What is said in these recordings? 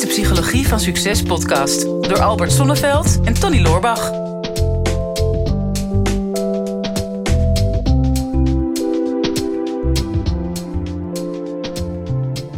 is de Psychologie van Succes podcast door Albert Sonneveld en Tony Loorbach.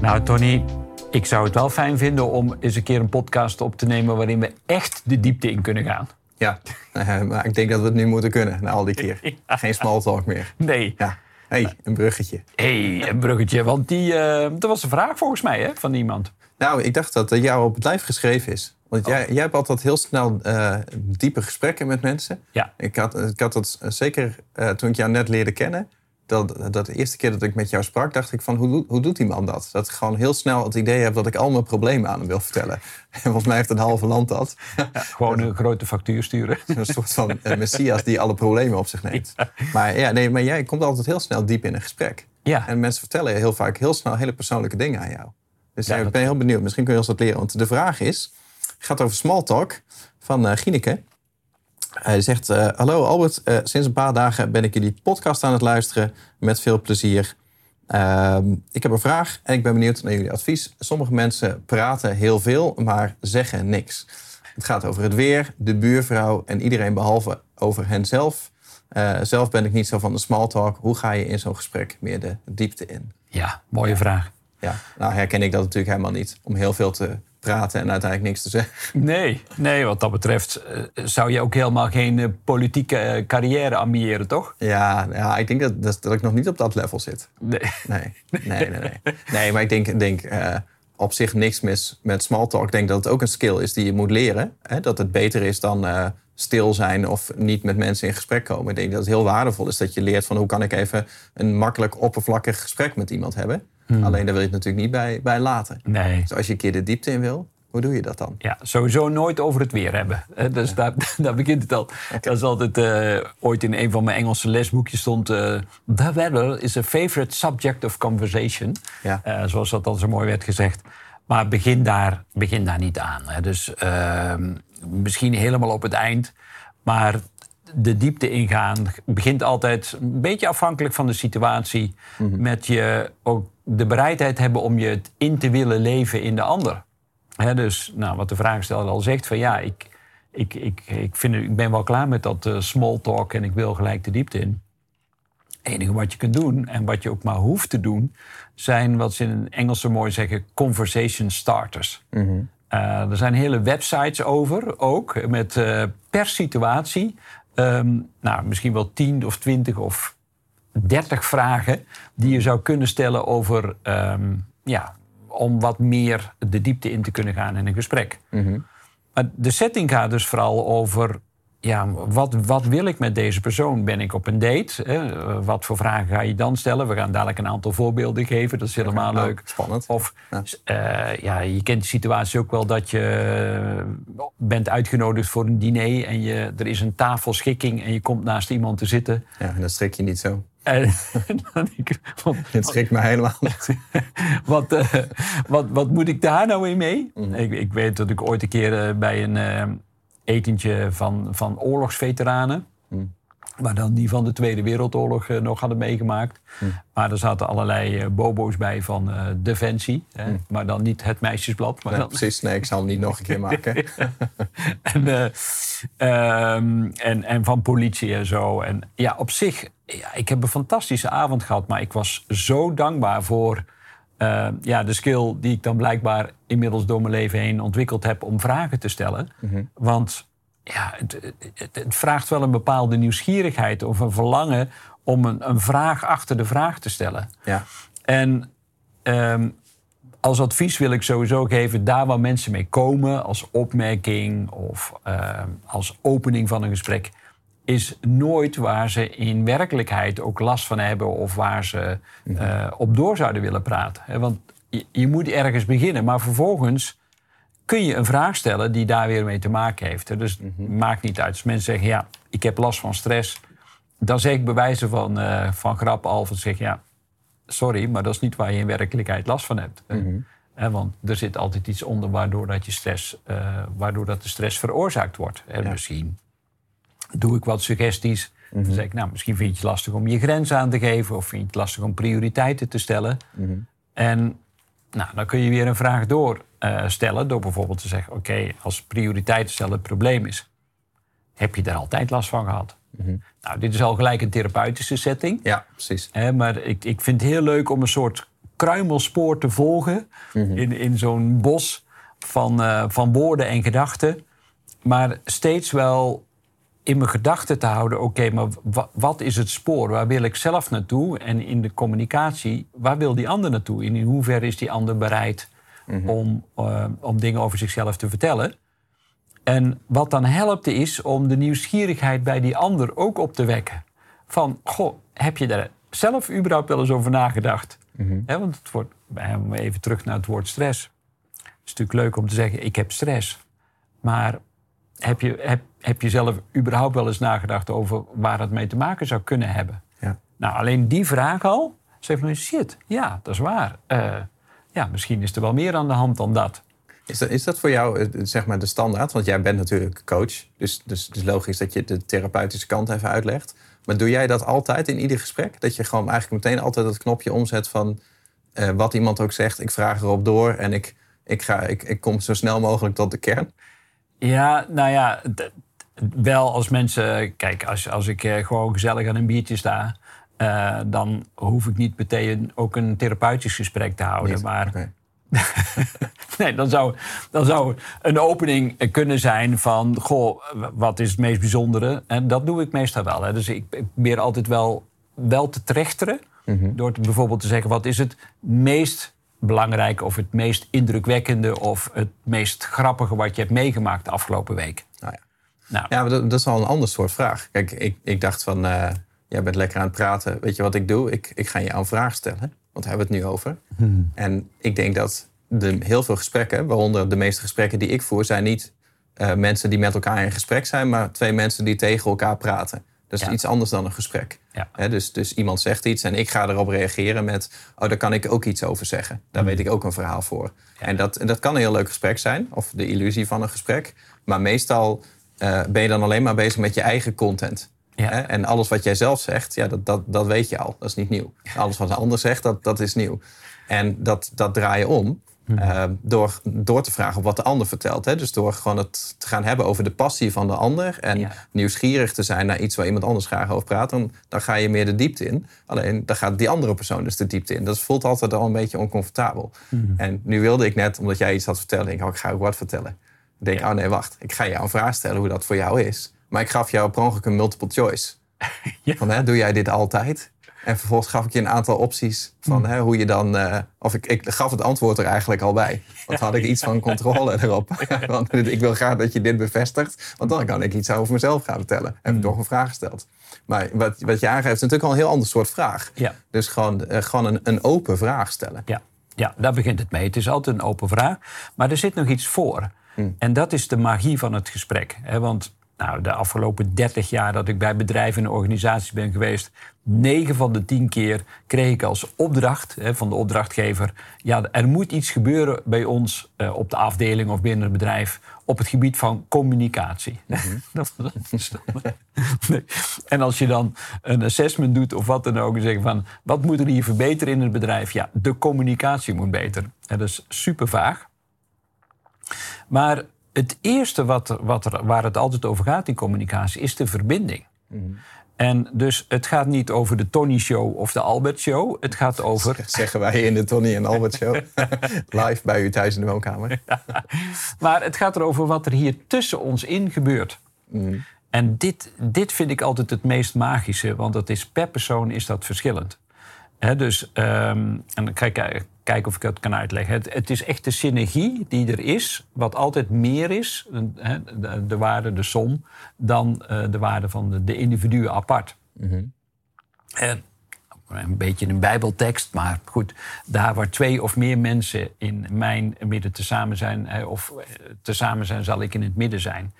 Nou, Tony, ik zou het wel fijn vinden om eens een keer een podcast op te nemen waarin we echt de diepte in kunnen gaan. Ja, eh, maar ik denk dat we het nu moeten kunnen na al die keer. Geen small talk meer. Nee. Ja. hey, een bruggetje. hey, een bruggetje. Want die, uh, dat was een vraag volgens mij hè, van iemand. Nou, ik dacht dat dat jou op het lijf geschreven is. Want jij, jij hebt altijd heel snel uh, diepe gesprekken met mensen. Ja. Ik had, ik had dat zeker uh, toen ik jou net leerde kennen. Dat, dat de eerste keer dat ik met jou sprak, dacht ik van hoe, hoe doet die man dat? Dat ik gewoon heel snel het idee heb dat ik al mijn problemen aan hem wil vertellen. En volgens mij heeft een halve land dat. Ja, gewoon een grote factuur sturen. Een soort van uh, messias die alle problemen op zich neemt. Ja. Maar, ja, nee, maar jij komt altijd heel snel diep in een gesprek. Ja. En mensen vertellen heel vaak heel snel hele persoonlijke dingen aan jou. Dus ja, ik ben heel benieuwd. Misschien kun je ons wat leren. Want de vraag is, gaat over small talk van uh, Gineke. Hij zegt, uh, hallo Albert, uh, sinds een paar dagen ben ik jullie podcast aan het luisteren. Met veel plezier. Uh, ik heb een vraag en ik ben benieuwd naar jullie advies. Sommige mensen praten heel veel, maar zeggen niks. Het gaat over het weer, de buurvrouw en iedereen behalve over henzelf. Uh, zelf ben ik niet zo van de small talk. Hoe ga je in zo'n gesprek meer de diepte in? Ja, mooie ja. vraag. Ja, nou herken ik dat natuurlijk helemaal niet. Om heel veel te praten en uiteindelijk niks te zeggen. Nee, nee wat dat betreft uh, zou je ook helemaal geen uh, politieke uh, carrière ambiëren, toch? Ja, ja ik denk dat, dat, dat, ik nog niet op dat level zit. Nee. Nee, nee, nee. Nee, nee maar ik denk, denk op zich niks mis met small talk. Ik denk dat het ook een skill is die je moet leren. Hè? Dat het beter is dan stil zijn of niet met mensen in gesprek komen. Ik denk dat het heel waardevol is dat je leert van hoe kan ik even een makkelijk oppervlakkig gesprek met iemand hebben. Hmm. Alleen daar wil je het natuurlijk niet bij, bij laten. Nee. Dus als je een keer de diepte in wil, hoe doe je dat dan? Ja, sowieso nooit over het weer hebben. Dus ja. daar, daar, begint het al. Okay. Dat is altijd uh, ooit in een van mijn Engelse lesboekjes stond... Uh, The weather is a favorite subject of conversation. Ja. Uh, zoals dat al zo mooi werd gezegd. Maar begin daar, begin daar niet aan. Hè. Dus ehm, misschien helemaal op het eind. Maar de diepte ingaan begint altijd een beetje afhankelijk van de situatie. Mm -hmm. Met je ook de bereidheid hebben om je het in te willen leven in de ander. He, dus nou, wat de vraagsteller al zegt, van ja, ik, ik, ik, ik, vind, ik ben wel klaar met dat uh, small talk en ik wil gelijk de diepte in. Het enige wat je kunt doen en wat je ook maar hoeft te doen, zijn wat ze in het Engels zo mooi zeggen, conversation starters. Mm -hmm. uh, er zijn hele websites over, ook, met uh, per situatie, um, nou, misschien wel 10 of 20 of 30 vragen die je zou kunnen stellen over, um, ja, om wat meer de diepte in te kunnen gaan in een gesprek. Mm -hmm. Maar de setting gaat dus vooral over, ja, wat, wat wil ik met deze persoon? Ben ik op een date? Hè? Wat voor vragen ga je dan stellen? We gaan dadelijk een aantal voorbeelden geven, dat is helemaal leuk. Spannend. Of ja. Uh, ja, je kent de situatie ook wel dat je bent uitgenodigd voor een diner en je, er is een tafelschikking en je komt naast iemand te zitten. Ja, en dan strik je niet zo. En, dan ik, schrikt me helemaal wat, uh, wat, wat moet ik daar nou in mee? Mhm. Mm. Ik, ik, weet dat ik ooit een keer uh, bij een uh, etentje van, van oorlogsveteranen... Mm. Maar dan die van de Tweede Wereldoorlog nog hadden meegemaakt. Mm. Maar er zaten allerlei bobo's bij van Defensie. Hè? Mm. Maar dan niet het meisjesblad. Maar nee, dan... Precies, nee, ik zal hem niet nog een keer maken. en, um, en, en van politie en zo. En ja, op zich ja, ik heb een fantastische avond gehad, maar ik was zo dankbaar voor uh, ja, de skill die ik dan blijkbaar inmiddels door mijn leven heen ontwikkeld heb om vragen te stellen. Mm -hmm. Want ja, het, het, het, vraagt wel een bepaalde nieuwsgierigheid of een verlangen om een, een vraag achter de vraag te stellen. Ja. En um, als advies wil ik sowieso geven, daar waar mensen mee komen, als opmerking of uh, als opening van een gesprek, is nooit waar ze in werkelijkheid ook last van hebben of waar ze uh, op door zouden willen praten. Want je, je, moet ergens beginnen, maar vervolgens kun je een vraag stellen die daar weer mee te maken heeft. Dus het mm -hmm. maakt niet uit. Als mensen zeggen, ja, ik heb last van stress, dan zeg ik bij wijze van, uh, van grap al van zeg ja, sorry, maar dat is niet waar je in werkelijkheid last van hebt. Mm -hmm. He, want er zit altijd iets onder waardoor, dat je stress, uh, waardoor dat de stress veroorzaakt wordt. En Ja. misschien doe ik wat suggesties. Mhm. Dan zeg ik, nou, misschien vind je het lastig om je grens aan te geven... of vind je het lastig om prioriteiten te stellen. Mhm. En nou, dan kun je weer een vraag door. Eh, stellen door bijvoorbeeld te zeggen: oké, als prioriteit stellen het probleem is, heb je daar altijd last van gehad? Nou, dit is al gelijk een therapeutische setting. Ja, precies. Hè, maar ik, ik vind het heel leuk om een soort kruimelspoor te volgen in, in zo'n bos van, eh, van woorden en gedachten. Maar steeds wel in mijn gedachten te houden: oké, maar wa- wat is het spoor? Waar wil ik zelf naartoe? En in de communicatie, waar wil die ander naartoe? En in hoeverre is die ander bereid om, eh, om dingen over zichzelf te vertellen? En wat dan helpt is om de nieuwsgierigheid bij die ander ook op te wekken. Van, goh, heb je daar zelf überhaupt wel eens over nagedacht? Hè, want het wordt, even terug naar het woord stress. Het is natuurlijk leuk om te zeggen, ik heb stress. Maar heb je, heb, heb je zelf überhaupt wel eens nagedacht over waar het mee te maken zou kunnen hebben? Ja. Nou, alleen die vraag al, zegt van shit, ja, dat is waar. Eh, ja, misschien is er wel meer aan de hand dan dat. Is dat, is dat voor jou eh, zeg maar de standaard? Want jij bent natuurlijk coach. Dus, dus het is logisch dat je de therapeutische kant even uitlegt. Maar doe jij dat altijd in ieder gesprek? Dat je gewoon eigenlijk meteen altijd dat knopje omzet van eh, wat iemand ook zegt. Ik vraag erop door en ik, ik, ga, ik, ik kom zo snel mogelijk tot de kern. Ja, nou ja, wel als mensen... Kijk, als, als ik eh, gewoon gezellig aan een biertje sta... eh, dan hoef ik niet meteen ook een therapeutisch gesprek te houden. Niet? Maar nee, dan zou, dan zou een opening kunnen zijn van... Goh, wat is het meest bijzondere? En dat doe ik meestal wel. Hè. Dus ik, ik probeer altijd wel, wel te trechteren. Door te, bijvoorbeeld te zeggen, wat is het meest belangrijke... of het meest indrukwekkende of het meest grappige... wat je hebt meegemaakt de afgelopen week. Nou ja. Nou, Ja, dat, dat is al een ander soort vraag. Kijk, ik, ik dacht van, eh, jij bent lekker aan het praten. Weet je wat ik doe? Ik, ik ga je een vraag stellen. Want daar hebben we het nu over. En ik denk dat de, heel veel gesprekken, waaronder de meeste gesprekken die ik voer... zijn niet eh, mensen die met elkaar in gesprek zijn... maar twee mensen die tegen elkaar praten. Dat is Ja. iets anders dan een gesprek. Ja. Dus, dus iemand zegt iets en ik ga erop reageren met... oh, daar kan ik ook iets over zeggen. Daar weet ik ook een verhaal voor. En dat, en dat kan een heel leuk gesprek zijn, of de illusie van een gesprek. Maar meestal eh, ben je dan alleen maar bezig met je eigen content. Ja. En alles wat jij zelf zegt, ja, dat, dat, dat weet je al. Dat is niet nieuw. Alles wat een ander zegt, dat, dat is nieuw. En dat, dat draai je om eh, door, door te vragen op wat de ander vertelt. Hè? Dus door gewoon het te gaan hebben over de passie van de ander... en Ja. nieuwsgierig te zijn naar iets waar iemand anders graag over praat... Dan, dan ga je meer de diepte in. Alleen, dan gaat die andere persoon dus de diepte in. Dat voelt altijd al een beetje oncomfortabel. En nu wilde ik net, omdat jij iets had verteld... denk ik, oh, ik ga ook wat vertellen. Ik denk, oh nee, wacht. Ik ga jou een vraag stellen hoe dat voor jou is. Maar ik gaf jou per ongeluk een multiple choice. Ja. Van, hè, doe jij dit altijd? En vervolgens gaf ik je een aantal opties van hè, hoe je dan... eh, of ik, ik gaf het antwoord er eigenlijk al bij. Want had ik iets van controle erop. want ik wil graag dat je dit bevestigt. Want dan kan ik iets over mezelf gaan vertellen. Heb ik toch een vraag gesteld. Maar wat, wat je aangeeft is natuurlijk al een heel ander soort vraag. Ja. Dus gewoon, eh, gewoon een, een open vraag stellen. Ja, ja, daar begint het mee. Het is altijd een open vraag. Maar er zit nog iets voor. En dat is de magie van het gesprek. Hè? Want nou, de afgelopen 30 jaar dat ik bij bedrijven en organisaties ben geweest... 9 van de 10 keer kreeg ik als opdracht hè, van de opdrachtgever... ja, er moet iets gebeuren bij ons eh, op de afdeling of binnen het bedrijf... op het gebied van communicatie. Dat was- nee. En als je dan een assessment doet of wat dan ook... en zeggen van, wat moet er hier verbeteren in het bedrijf? Ja, de communicatie moet beter. En dat is super vaag. Maar het eerste wat, wat er, waar het altijd over gaat in communicatie is de verbinding. En dus het gaat niet over de Tony Show of de Albert Show. Het gaat over. Zeggen wij in de Tony en Albert Show. Live bij u thuis in de woonkamer. Maar het gaat erover wat er hier tussen ons in gebeurt. En dit, dit vind ik altijd het meest magische, want dat is, per persoon is dat verschillend. Dus, ehm, en dan kijk, ik- kijken of ik dat kan uitleggen. Het, het is echt de synergie die er is, wat altijd meer is, de, de waarde, de som, dan eh, de waarde van de, de individuen apart. En een beetje een bijbeltekst, maar goed, daar waar twee of meer mensen in mijn midden tezamen zijn, of eh, tezamen zijn, zal ik in het midden zijn.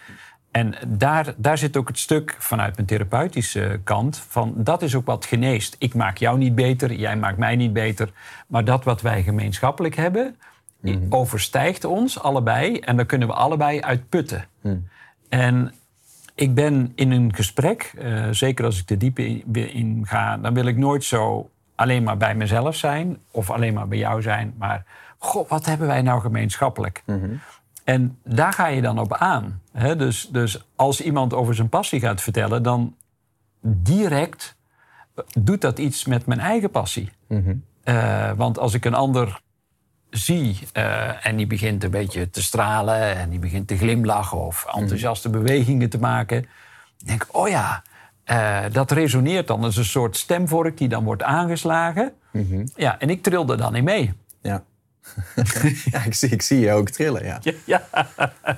En daar, daar zit ook het stuk vanuit mijn therapeutische kant van dat is ook wat geneest. Ik maak jou niet beter, jij maakt mij niet beter, maar dat wat wij gemeenschappelijk hebben, die overstijgt ons allebei en daar kunnen we allebei uit putten. En ik ben in een gesprek, eh, zeker als ik de diepe in, in ga, dan wil ik nooit zo alleen maar bij mezelf zijn of alleen maar bij jou zijn, maar goh, wat hebben wij nou gemeenschappelijk? En daar ga je dan op aan. Dus, dus als iemand over zijn passie gaat vertellen, dan direct doet dat iets met mijn eigen passie. Eh, want als ik een ander zie eh, en die begint een beetje te stralen en die begint te glimlachen of enthousiaste bewegingen te maken, denk ik, oh ja, eh, dat resoneert dan. Dat is een soort stemvork die dan wordt aangeslagen. Ja, en ik trilde dan in mee. Ja. ja, ik zie, ik zie je ook trillen, ja. Ja,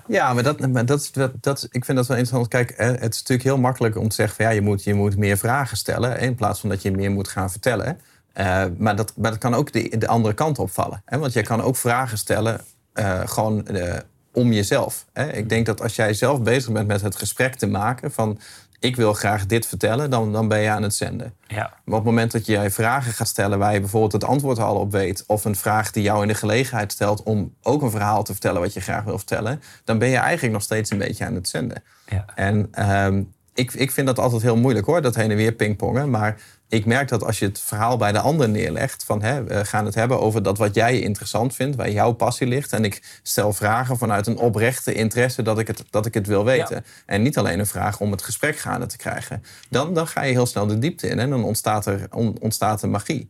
Ja, maar, dat, maar dat, dat, dat, ik vind dat wel interessant. Kijk, het is natuurlijk heel makkelijk om te zeggen... van ja, je moet, je moet meer vragen stellen... in plaats van dat je meer moet gaan vertellen. Eh, maar, dat, maar dat kan ook de, de andere kant opvallen. Hè? Want jij kan ook vragen stellen eh, gewoon eh, om jezelf. Hè? Ik denk dat als jij zelf bezig bent met het gesprek te maken... van ik wil graag dit vertellen, dan, dan ben je aan het zenden. ja. Maar op het moment dat jij vragen gaat stellen waar je bijvoorbeeld het antwoord al op weet, of een vraag die jou in de gelegenheid stelt om ook een verhaal te vertellen wat je graag wil vertellen, dan ben je eigenlijk nog steeds een beetje aan het zenden. Ja. En ehm, ik, ik vind dat altijd heel moeilijk hoor, dat heen en weer pingpongen. Maar ik merk dat als je het verhaal bij de ander neerlegt, van hè, we gaan het hebben over dat wat jij interessant vindt, waar jouw passie ligt. En ik stel vragen vanuit een oprechte interesse dat ik het, dat ik het wil weten. En niet alleen een vraag om het gesprek gaande te krijgen. Dan, dan ga je heel snel de diepte in en dan ontstaat er, on- ontstaat er magie.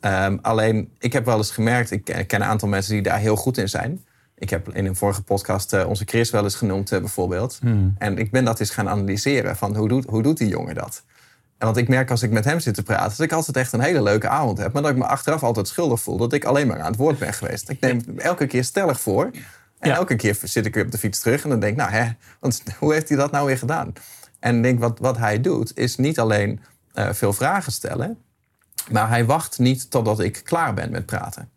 Ehm, alleen, ik heb wel eens gemerkt, ik ken, een aantal mensen die daar heel goed in zijn. Ik heb in een vorige podcast eh, onze Chris wel eens genoemd, eh, bijvoorbeeld. En ik ben dat eens gaan analyseren van hoe doet, hoe doet die jongen dat? En want ik merk als ik met hem zit te praten, dat ik altijd echt een hele leuke avond heb. Maar dat ik me achteraf altijd schuldig voel dat ik alleen maar aan het woord ben geweest. Ik neem het elke keer stellig voor. En Ja. elke keer zit ik weer op de fiets terug en dan denk ik, nou hè, want hoe heeft hij dat nou weer gedaan? En ik denk, wat, wat hij doet, is niet alleen eh, veel vragen stellen, maar hij wacht niet totdat ik klaar ben met praten.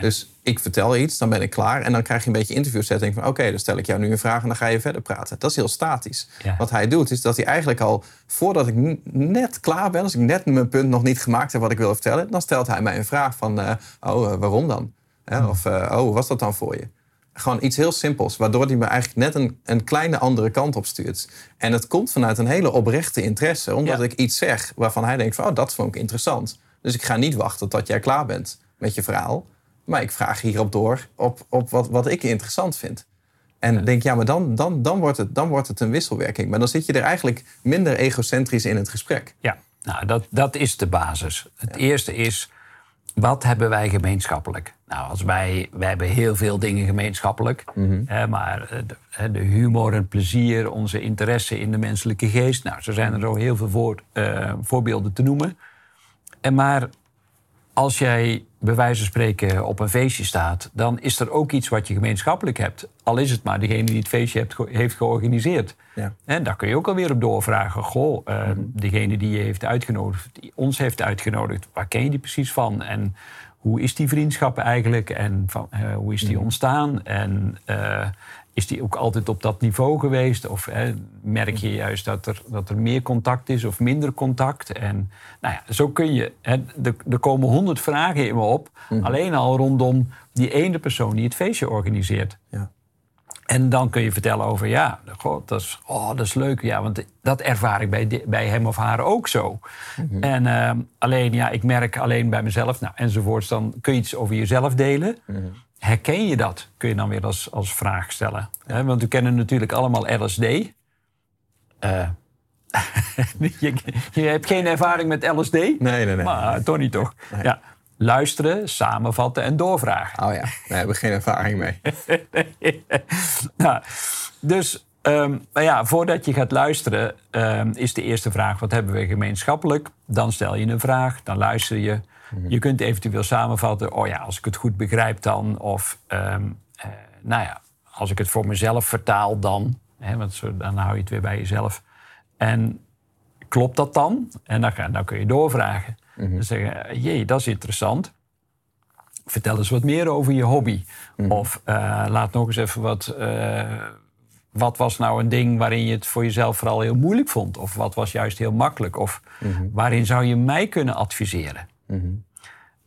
Dus ik vertel iets, dan ben ik klaar. En dan krijg je een beetje interviewsetting van... oké, dan stel ik jou nu een vraag en dan ga je verder praten. Dat is heel statisch. Ja. Wat hij doet, is dat hij eigenlijk al... voordat ik net klaar ben... als ik net mijn punt nog niet gemaakt heb wat ik wil vertellen... dan stelt hij mij een vraag van... eh, oh, eh, waarom dan? Hè? Of, eh, oh, hoe was dat dan voor je? Gewoon iets heel simpels, waardoor hij me eigenlijk net een, een kleine andere kant op stuurt. En het komt vanuit een hele oprechte interesse, omdat Ja. ik iets zeg waarvan hij denkt: van, oh, dat vond ik interessant. Dus ik ga niet wachten tot jij klaar bent met je verhaal. Maar ik vraag hierop door op, op wat, wat ik interessant vind. En denk, ja, maar dan, dan, dan, wordt het, dan wordt het een wisselwerking. Maar dan zit je er eigenlijk minder egocentrisch in het gesprek. Ja, nou, dat, dat is de basis. Het eerste is, wat hebben wij gemeenschappelijk? Nou, als wij, wij hebben heel veel dingen gemeenschappelijk. Hè, maar eh, de, de humor en plezier, onze interesse in de menselijke geest. Nou, zo zijn er zo heel veel voor, eh, voorbeelden te noemen. En maar als jij bij wijze van spreken op een feestje staat... dan is er ook iets wat je gemeenschappelijk hebt. Al is het maar degene die het feestje hebt, heeft georganiseerd. Ja. En daar kun je ook alweer op doorvragen. Goh, eh, degene die je heeft uitgenodigd, die ons heeft uitgenodigd... waar ken je die precies van? En hoe is die vriendschap eigenlijk? En van, eh, hoe is die ontstaan? En eh, is die ook altijd op dat niveau geweest? Of eh, merk je juist dat er, dat er meer contact is of minder contact? En nou ja, zo kun je... Hè, er, er komen honderd vragen in me op. Alleen al rondom die ene persoon die het feestje organiseert. Ja. En dan kun je vertellen over, ja, god, dat, is, oh, dat is leuk. Ja, want dat ervaar ik bij, bij hem of haar ook zo. En ehm, alleen, ja, ik merk alleen bij mezelf, nou, enzovoorts. Dan kun je iets over jezelf delen. Herken je dat? Kun je dan weer als, als vraag stellen. Want we kennen natuurlijk allemaal LSD. Eh, je, je hebt geen ervaring met LSD? Nee, nee, nee. Maar Tony toch? Ja. Luisteren, samenvatten en doorvragen. Oh ja, daar hebben we geen ervaring mee. Nou, dus ehm, maar ja, voordat je gaat luisteren, ehm, is de eerste vraag: wat hebben we gemeenschappelijk? Dan stel je een vraag, dan luister je. Je kunt eventueel samenvatten: oh ja, als ik het goed begrijp, dan. Of ehm, eh, nou ja, als ik het voor mezelf vertaal, dan. Hè, want zo, dan hou je het weer bij jezelf. En klopt dat dan? En dan, ga, dan kun je doorvragen. Dan zeggen: jee, dat is interessant. Vertel eens wat meer over je hobby. Of eh, laat nog eens even wat. eh, wat was nou een ding waarin je het voor jezelf vooral heel moeilijk vond? Of wat was juist heel makkelijk? Of waarin zou je mij kunnen adviseren?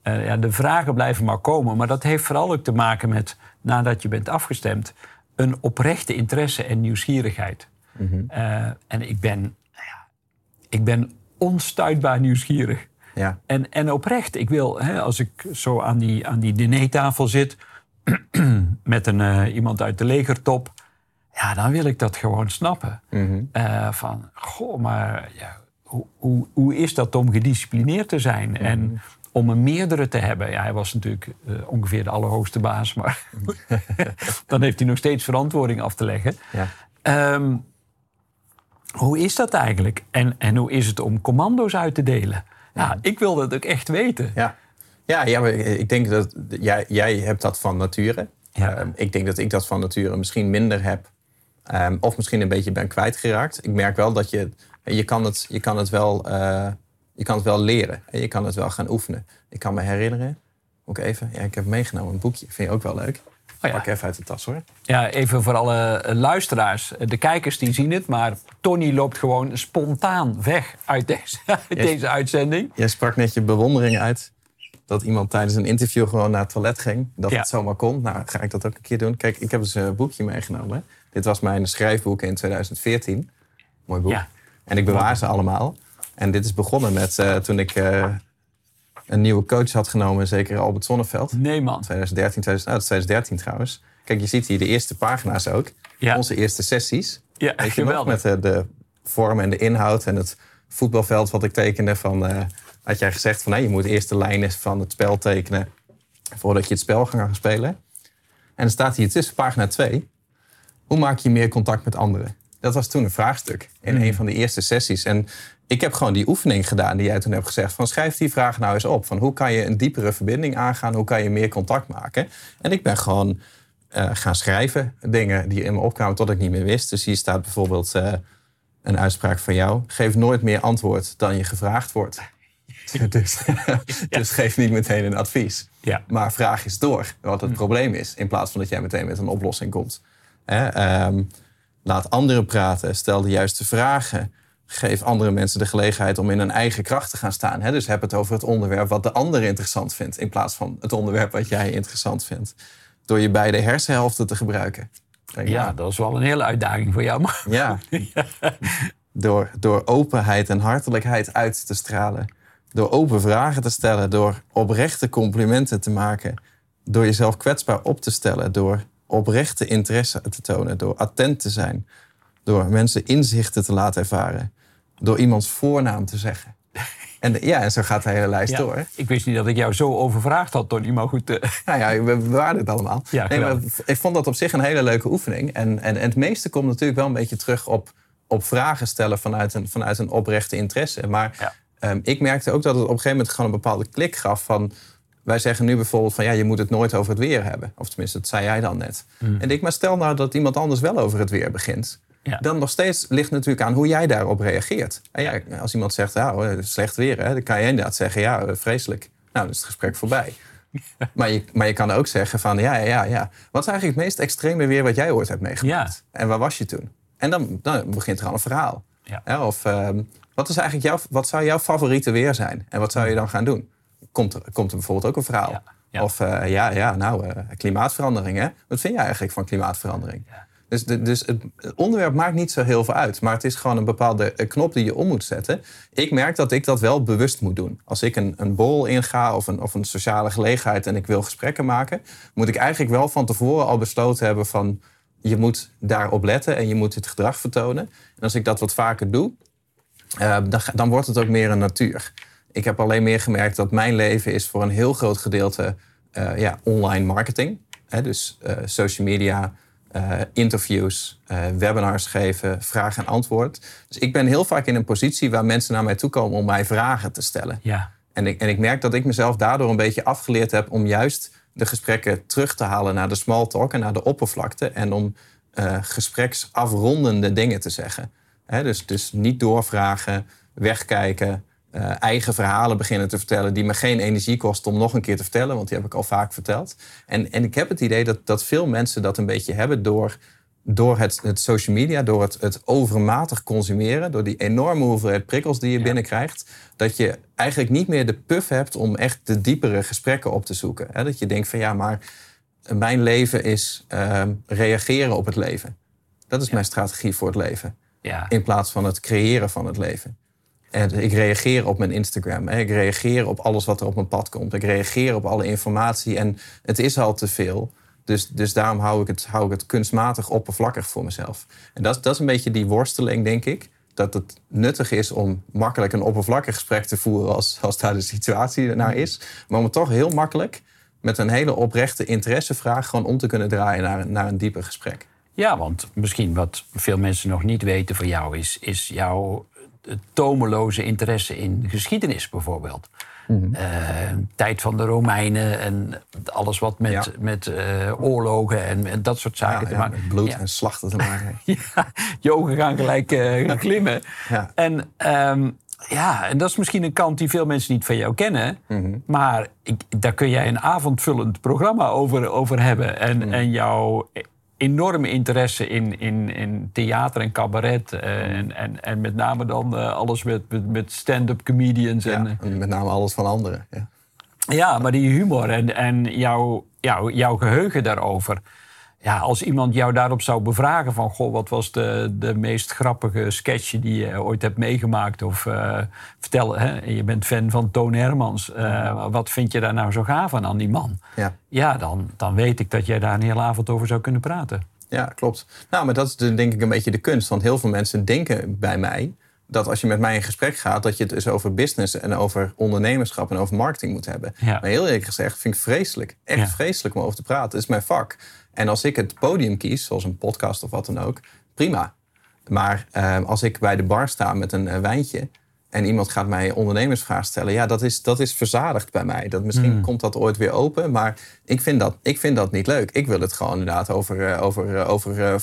Eh, ja, de vragen blijven maar komen. Maar dat heeft vooral ook te maken met, nadat je bent afgestemd, een oprechte interesse en nieuwsgierigheid. Eh, en ik ben, nou ja, ik ben onstuitbaar nieuwsgierig. Ja. En, en oprecht, ik wil, hè, als ik zo aan die, aan die dinertafel zit... met een, eh, iemand uit de legertop... ja, dan wil ik dat gewoon snappen. Mhm. Van, goh, maar ja, hoe, hoe, is dat om gedisciplineerd te zijn? En om een meerdere te hebben. Ja, hij was natuurlijk eh, ongeveer de allerhoogste baas... maar dan heeft hij nog steeds verantwoording af te leggen. Ja. Ehm, hoe is dat eigenlijk? En, en hoe is het om commando's uit te delen? Ja, ik wil dat ook echt weten. Ja. Ja, ja, maar ik denk dat jij, jij hebt dat van nature. Ja. Ehm, ik denk dat ik dat van nature misschien minder heb. Ehm, of misschien een beetje ben kwijtgeraakt. Ik merk wel dat je, je kan het, je kan het wel, eh, je kan het wel leren. En je kan het wel gaan oefenen. Ik kan me herinneren, ook even, ja, ik heb meegenomen een boekje. Vind je ook wel leuk? Oh ja. Pak even uit de tas hoor. Ja, even voor alle eh, luisteraars. De kijkers die zien het, maar Tony loopt gewoon spontaan weg uit deze, uit deze uitzending. Jij sprak net je bewondering uit dat iemand tijdens een interview gewoon naar het toilet ging. Dat Ja. het zomaar kon. Nou, ga ik dat ook een keer doen. Kijk, ik heb dus een boekje meegenomen. Dit was mijn schrijfboek in 2014. Mooi boek. Ja. En ik bewaar ze allemaal. En dit is begonnen met eh, toen ik eh, een nieuwe coach had genomen. Zeker Albert Zonneveld. Nee, man. 2013, 2000, nou, 2013 trouwens. Kijk, je ziet hier de eerste pagina's ook. Ja. Onze eerste sessies. Ja, Weet geweldig. Met de, de vorm en de inhoud en het voetbalveld wat ik tekende. Van, eh, had jij gezegd van nee, je moet eerst de lijnen van het spel tekenen voordat je het spel gaat gaan spelen. En dan staat hier tussen pagina 2. Hoe maak je meer contact met anderen? Dat was toen een vraagstuk in een van de eerste sessies. En ik heb gewoon die oefening gedaan die jij toen hebt gezegd. Van schrijf die vraag nou eens op. Van hoe kan je een diepere verbinding aangaan? Hoe kan je meer contact maken? En ik ben gewoon eh, gaan schrijven. Dingen die in me opkwamen tot ik niet meer wist. Dus hier staat bijvoorbeeld eh, een uitspraak van jou. Geef nooit meer antwoord dan je gevraagd wordt. dus, dus geef niet meteen een advies. Ja. Maar vraag eens door wat het probleem is. In plaats van dat jij meteen met een oplossing komt. Ehm, laat anderen praten. Stel de juiste vragen. Geef andere mensen de gelegenheid om in hun eigen kracht te gaan staan. Hè? Dus heb het over het onderwerp wat de ander interessant vindt. In plaats van het onderwerp wat jij interessant vindt. Door je beide hersenhelften te gebruiken. Ja, dat is wel een hele uitdaging voor jou. Maar ja. Door, door openheid en hartelijkheid uit te stralen. Door open vragen te stellen. Door oprechte complimenten te maken. Door jezelf kwetsbaar op te stellen. Door oprechte interesse te tonen. Door attent te zijn. Door mensen inzichten te laten ervaren. Door iemands voornaam te zeggen. En ja, en zo gaat de hele lijst Ja, door. ik wist niet dat ik jou zo overvraagd had, Tony. Maar goed, eh, Nou ja, we bewaren het allemaal. Ja, nee, maar geweldig. ik vond dat op zich een hele leuke oefening. En, en, en het meeste komt natuurlijk wel een beetje terug op, op vragen stellen vanuit een, vanuit een oprechte interesse. Maar Ja. ehm, ik merkte ook dat het op een gegeven moment gewoon een bepaalde klik gaf van... Wij zeggen nu bijvoorbeeld van ja, je moet het nooit over het weer hebben. Of tenminste, dat zei jij dan net. En ik, maar stel nou dat iemand anders wel over het weer begint. Mm. Ja. Dan nog steeds ligt natuurlijk aan hoe jij daarop reageert. En ja, als iemand zegt, ja, slecht weer, hè, dan kan je inderdaad zeggen, ja, eh, vreselijk. Nou, dan is het gesprek voorbij. Maar je, maar je kan ook zeggen van, ja, ja, ja, ja. Wat is eigenlijk het meest extreme weer wat jij ooit hebt meegemaakt? En waar was je toen? En dan, dan begint er al een verhaal. Of ehm, wat, is eigenlijk jouw, wat zou jouw favoriete weer zijn? En wat zou je dan gaan doen? Komt er, komt er bijvoorbeeld ook een verhaal? Ja, ja. Of eh, ja, ja, nou, eh, klimaatverandering. Hè? Wat vind jij eigenlijk van klimaatverandering? Ja. Dus, de- dus het onderwerp maakt niet zo heel veel uit. Maar het is gewoon een bepaalde eh, knop die je om moet zetten. Ik merk dat ik dat wel bewust moet doen. Als ik een, een borrel inga of een, of een sociale gelegenheid en ik wil gesprekken maken, moet ik eigenlijk wel van tevoren al besloten hebben van je moet daarop letten en je moet het gedrag vertonen. En als ik dat wat vaker doe, dan, dan wordt het ook meer een natuur. Ik heb alleen meer gemerkt dat mijn leven is voor een heel groot gedeelte eh, ja, online marketing. Hè, dus eh, social media, eh, interviews, webinars geven, vraag en antwoord. Dus ik ben heel vaak in een positie waar mensen naar mij toe komen om mij vragen te stellen. ja. En ik, en ik merk dat ik mezelf daardoor een beetje afgeleerd heb om juist de gesprekken terug te halen naar de small talk en naar de oppervlakte. En om gespreksafrondende dingen te zeggen. Hè, dus, dus niet doorvragen, wegkijken, eh, eigen verhalen beginnen te vertellen die me geen energie kosten om nog een keer te vertellen, want die heb ik al vaak verteld. En, en ik heb het idee dat, dat veel mensen dat een beetje hebben door, door het, het social media, door het, het overmatig consumeren, door die enorme hoeveelheid prikkels die je binnenkrijgt, dat je eigenlijk niet meer de puff hebt om echt de diepere gesprekken op te zoeken. Hè, dat je denkt van ja, maar mijn leven is ehm, reageren op het leven. Dat is mijn strategie voor het leven ja. in plaats van het creëren van het leven. Ik reageer op mijn Instagram. Ik reageer op alles wat er op mijn pad komt. Ik reageer op alle informatie. En het is al te veel. Dus, dus daarom hou ik, het, hou ik het kunstmatig oppervlakkig voor mezelf. En dat, dat is een beetje die worsteling, denk ik. Dat het nuttig is om makkelijk een oppervlakkig gesprek te voeren als, als daar de situatie naar is. Maar om het toch heel makkelijk met een hele oprechte interessevraag gewoon om te kunnen draaien naar, naar een dieper gesprek. Ja, want misschien wat veel mensen nog niet weten van jou is, is jouw tomeloze interesse in geschiedenis bijvoorbeeld. Mhm. Eh, tijd van de Romeinen en alles wat met, met uh, oorlogen en, en, dat soort zaken te maken. bloed en slachten te maken. ja, je ogen gaan gelijk uh, glimmen. En um, ja, en dat is misschien een kant die veel mensen niet van jou kennen. Mhm. Maar ik, daar kun jij een avondvullend programma over, over hebben. En, mhm. en jouw enorme interesse in, in, in theater en cabaret. Uh, en, en, en met name dan uh, alles met, met, met stand-up comedians. En, en met name alles van anderen. Ja, ja maar die humor en, en jouw, jouw, jouw geheugen daarover ja, als iemand jou daarop zou bevragen van... Goh, wat was de, de meest grappige sketch die je ooit hebt meegemaakt? Of uh, vertel, hè, je bent fan van Toon Hermans. Uh, wat vind je daar nou zo gaaf aan, aan die man? Ja, ja dan, dan weet ik dat jij daar een hele avond over zou kunnen praten. Ja, klopt. Nou, maar dat is denk ik een beetje de kunst. Want heel veel mensen denken bij mij dat als je met mij in gesprek gaat, dat je het dus over business en over ondernemerschap en over marketing moet hebben. Ja. Maar heel eerlijk gezegd vind ik vreselijk. Echt vreselijk om over te praten. Het is mijn vak. En als ik het podium kies, zoals een podcast of wat dan ook, prima. Maar uh, als ik bij de bar sta met een uh, wijntje en iemand gaat mij ondernemersvraag stellen, ja, dat is, dat is verzadigd bij mij. Dat, misschien hmm. komt dat ooit weer open, maar ik vind, dat, ik vind dat niet leuk. Ik wil het gewoon inderdaad over, uh, over, over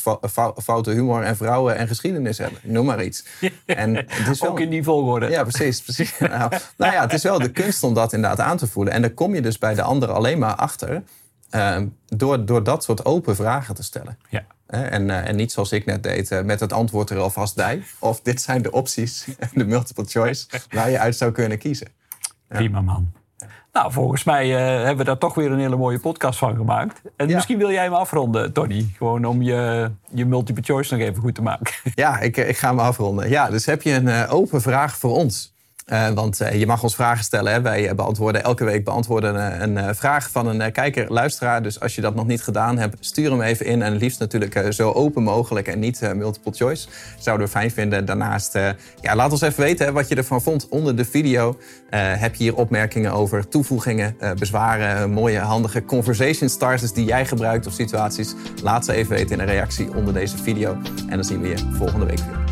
foute humor en vrouwen en geschiedenis hebben. Noem maar iets. En het is wel, Ook in die volgorde. Ja, precies. precies. nou, nou ja, het is wel de kunst om dat inderdaad aan te voelen. En dan kom je dus bij de ander alleen maar achter Ehm, door, door dat soort open vragen te stellen. Ja. En, uh, en niet zoals ik net deed, uh, met het antwoord er alvast bij. Of dit zijn de opties, de multiple choice, waar je uit zou kunnen kiezen. Ja. Prima man. Nou, volgens mij uh, hebben we daar toch weer een hele mooie podcast van gemaakt. En misschien wil jij hem afronden, Tony. Gewoon om je, je multiple choice nog even goed te maken. Ja, ik, ik ga hem afronden. Ja, dus heb je een open vraag voor ons? Uh, want uh, je mag ons vragen stellen. Hè? Wij beantwoorden elke week beantwoorden een, vraag van een kijker, luisteraar. Dus als je dat nog niet gedaan hebt, stuur hem even in. En liefst natuurlijk zo open mogelijk en niet multiple choice. Zouden we fijn vinden. Daarnaast, ja, laat ons even weten hè, wat je ervan vond onder de video. heb je hier opmerkingen over toevoegingen, bezwaren, mooie, handige conversation starters die jij gebruikt of situaties? Laat ze even weten in een reactie onder deze video. En dan zien we je volgende week weer.